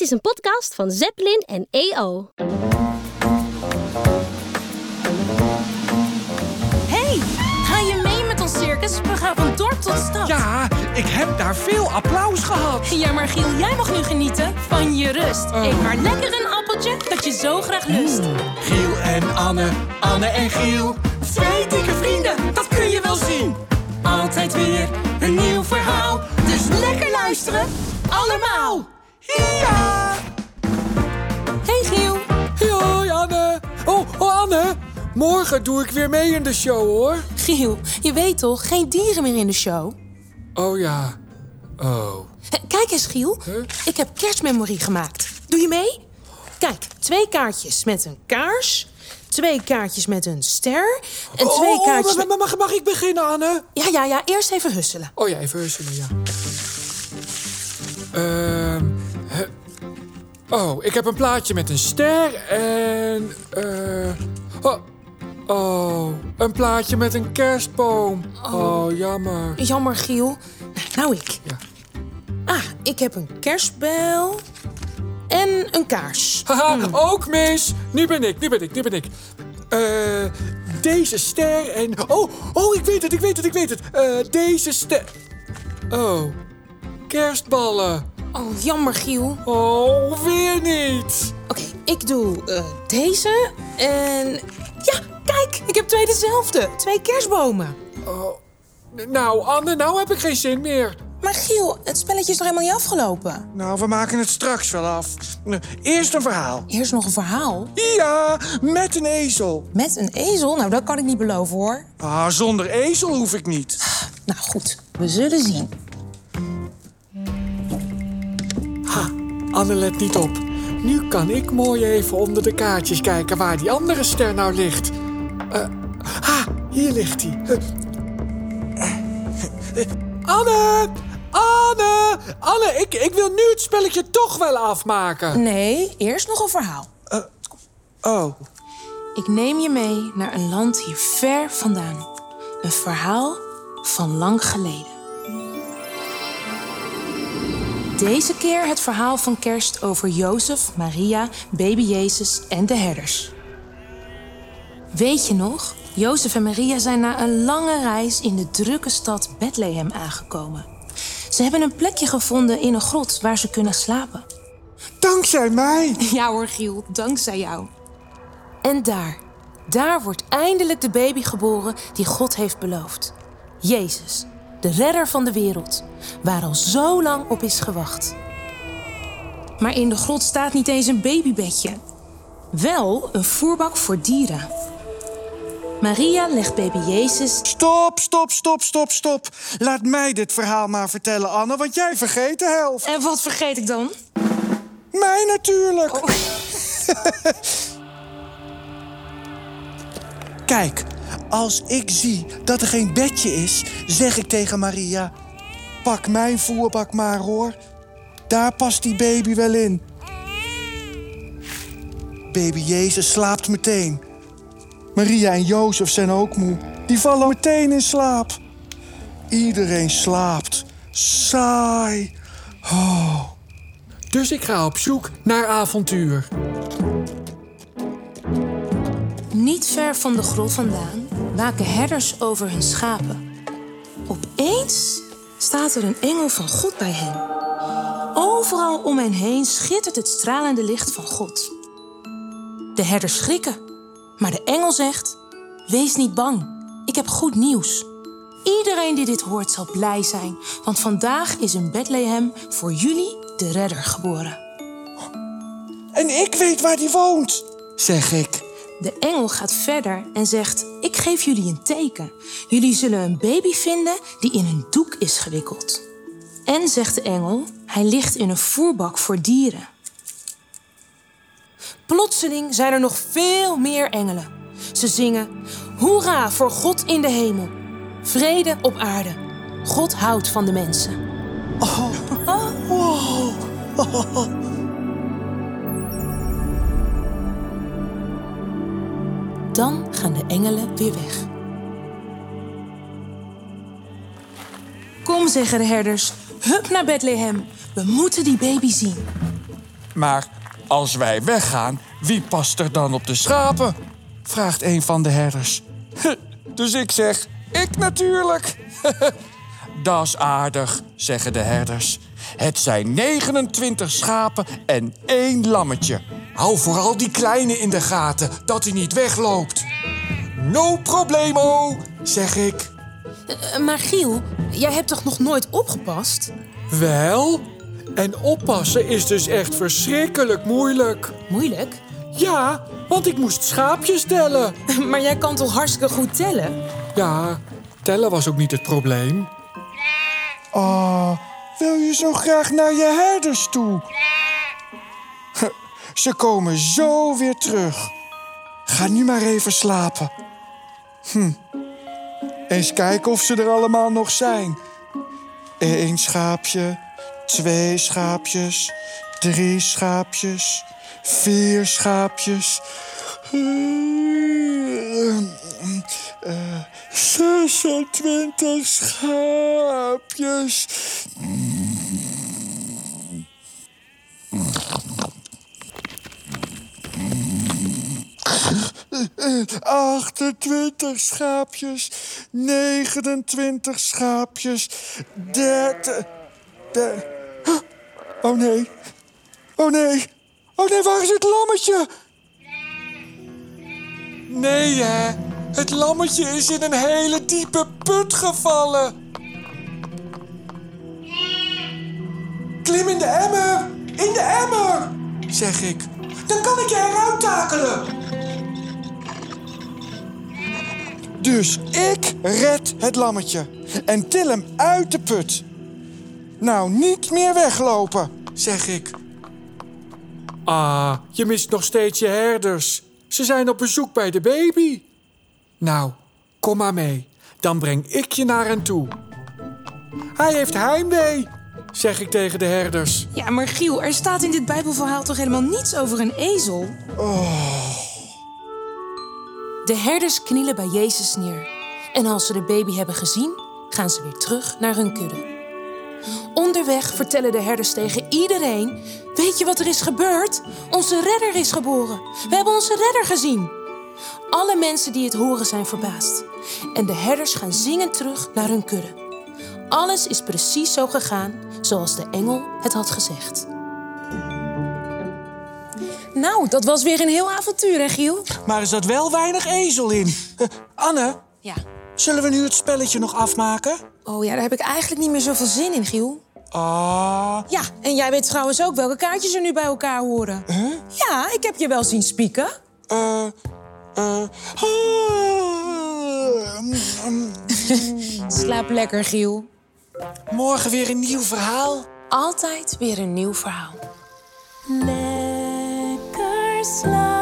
Dit is een podcast van Zeppelin en EO. Hey, ga je mee met ons circus? We gaan van dorp tot stad. Ja, ik heb daar veel applaus gehad. Ja, maar Giel, jij mag nu genieten van je rust. Eet maar lekker een appeltje dat je zo graag lust. Giel en Anne, Anne en Giel. Twee dikke vrienden, dat kun je wel zien. Altijd weer een nieuw verhaal. Dus lekker luisteren, allemaal. Ja! Hey Giel. Hoi Anne. Oh, oh Anne. Morgen doe ik weer mee in de show hoor. Giel, je weet toch, geen dieren meer in de show? Oh ja. Oh. Kijk eens Giel, Huh? ik heb kerstmemorie gemaakt. Doe je mee? Kijk, twee kaartjes met een kaars, twee kaartjes met een ster en twee oh, kaartjes met... mag, mag ik beginnen Anne? Ja, ja, ja, eerst even husselen. Oh ja, even husselen, ja. Hè. Oh, ik heb een plaatje met een ster en. eh oh, oh, een plaatje met een kerstboom. Oh, jammer. Jammer Giel. Nou ik. Ja. Ah, ik heb een kerstbel en een kaars. Haha, ook mis. Nu ben ik, nu ben ik, nu ben ik. Eh, deze ster en. Oh, oh, ik weet het, ik weet het, ik weet het. Eh, deze ster. Oh, kerstballen. Oh, jammer Giel. Oh, weer niet. Oké, ik doe eh, deze en... Ja, kijk, ik heb twee dezelfde. Twee kerstbomen. Nou, Anne, nou heb ik geen zin meer. Maar Giel, het spelletje is nog helemaal niet afgelopen. Nou, we maken het straks wel af. Eerst een verhaal. Eerst nog een verhaal. Ja, met een ezel. Met een ezel? Nou, dat kan ik niet beloven hoor. Ah, zonder ezel hoef ik niet. Nou goed, we zullen zien. Anne, let niet op. Nu kan ik mooi even onder de kaartjes kijken waar die andere ster nou ligt. Eh, ha, hier ligt hij. Anne! Anne! Anne, ik, ik wil nu het spelletje toch wel afmaken. Nee, eerst nog een verhaal. Oh, Ik neem je mee naar een land hier ver vandaan. Een verhaal van lang geleden. Deze keer het verhaal van kerst over Jozef, Maria, baby Jezus en de herders. Weet je nog? Jozef en Maria zijn na een lange reis in de drukke stad Bethlehem aangekomen. Ze hebben een plekje gevonden in een grot waar ze kunnen slapen. dankzij mij. Ja hoor, Giel, dankzij jou. En daar, daar wordt eindelijk de baby geboren die God heeft beloofd. Jezus, de redder van de wereld, waar al zo lang op is gewacht. Maar in de grot staat niet eens een babybedje. Wel een voerbak voor dieren. Maria legt baby Jezus Stop, stop, stop, stop, stop. Laat mij dit verhaal maar vertellen, Anne, want jij vergeet de helft. En wat vergeet ik dan? Mij natuurlijk. Kijk, als ik zie dat er geen bedje is, zeg ik tegen Maria... Pak mijn voerbak maar, hoor. Daar past die baby wel in. Baby Jezus slaapt meteen. Maria en Jozef zijn ook moe. Die vallen meteen in slaap. Iedereen slaapt. Saai. Oh. Dus ik ga op zoek naar avontuur. Niet ver van de grot vandaan waken herders over hun schapen. Opeens staat er een engel van God bij hen. Overal om hen heen schittert het stralende licht van God. De herders schrikken, maar de engel zegt: Wees niet bang, ik heb goed nieuws. Iedereen die dit hoort zal blij zijn, want vandaag is in Bethlehem voor jullie de redder geboren. En ik weet waar die woont, zeg ik. De engel gaat verder en zegt: Ik geef jullie een teken. Jullie zullen een baby vinden die in een doek is gewikkeld. En zegt de engel: Hij ligt in een voerbak voor dieren. Plotseling zijn er nog veel meer engelen. Ze zingen: Hoera voor God in de hemel. Vrede op aarde. God houdt van de mensen. Dan gaan de engelen weer weg. Kom, zeggen de herders, hup naar Bethlehem. We moeten die baby zien. Maar als wij weggaan, wie past er dan op de schapen? vraagt een van de herders. Dus ik zeg, ik natuurlijk. Dat is aardig, zeggen de herders. Het zijn 29 schapen en één lammetje. Hou vooral die kleine in de gaten, dat hij niet wegloopt. No problemo, zeg ik. Eh, maar Giel, jij hebt toch nog nooit opgepast? Wel? En oppassen is dus echt verschrikkelijk moeilijk. Moeilijk. Ja, want ik moest schaapjes tellen. Maar jij kan toch hartstikke goed tellen? Ja, tellen was ook niet het probleem. Oh, wil je zo graag naar je herders toe? Ze komen zo weer terug. Ga nu maar even slapen. Hm. Eens kijken of ze er allemaal nog zijn. Eén schaapje, twee schaapjes, drie schaapjes, vier schaapjes. Eh, 26 schaapjes. 28 schaapjes, 29 schaapjes, 30. De... Oh nee. Oh nee. Oh nee, waar is het lammetje? Nee, hè? Het lammetje is in een hele diepe put gevallen. Klim in de emmer! In de emmer! Zeg ik. Dan kan ik je eruit takelen. Dus ik red het lammetje en til hem uit de put. Nou, niet meer weglopen, zeg ik. Ah, je mist nog steeds je herders. Ze zijn op bezoek bij de baby. Nou, kom maar mee. Dan breng ik je naar hen toe. Hij heeft heimwee, zeg ik tegen de herders. Ja, maar Giel, er staat in dit Bijbelverhaal toch helemaal niets over een ezel? De herders knielen bij Jezus neer. En als ze de baby hebben gezien, gaan ze weer terug naar hun kudde. Onderweg vertellen de herders tegen iedereen: Weet je wat er is gebeurd? Onze redder is geboren. We hebben onze redder gezien. Alle mensen die het horen zijn verbaasd. En de herders gaan zingend terug naar hun kudde. Alles is precies zo gegaan zoals de engel het had gezegd. Nou, dat was weer een heel avontuur, hè, Giel? Maar er zat wel weinig ezel in. Anne, Ja. zullen we nu het spelletje nog afmaken? Oh ja, daar heb ik eigenlijk niet meer zoveel zin in, Giel. Ah, Ja, en jij weet trouwens ook welke kaartjes er nu bij elkaar horen. Ja, ik heb je wel zien spieken. eh, eh. ah, mm, mm. Slaap lekker, Giel. Morgen weer een nieuw verhaal. Altijd weer een nieuw verhaal. Lekker slapen,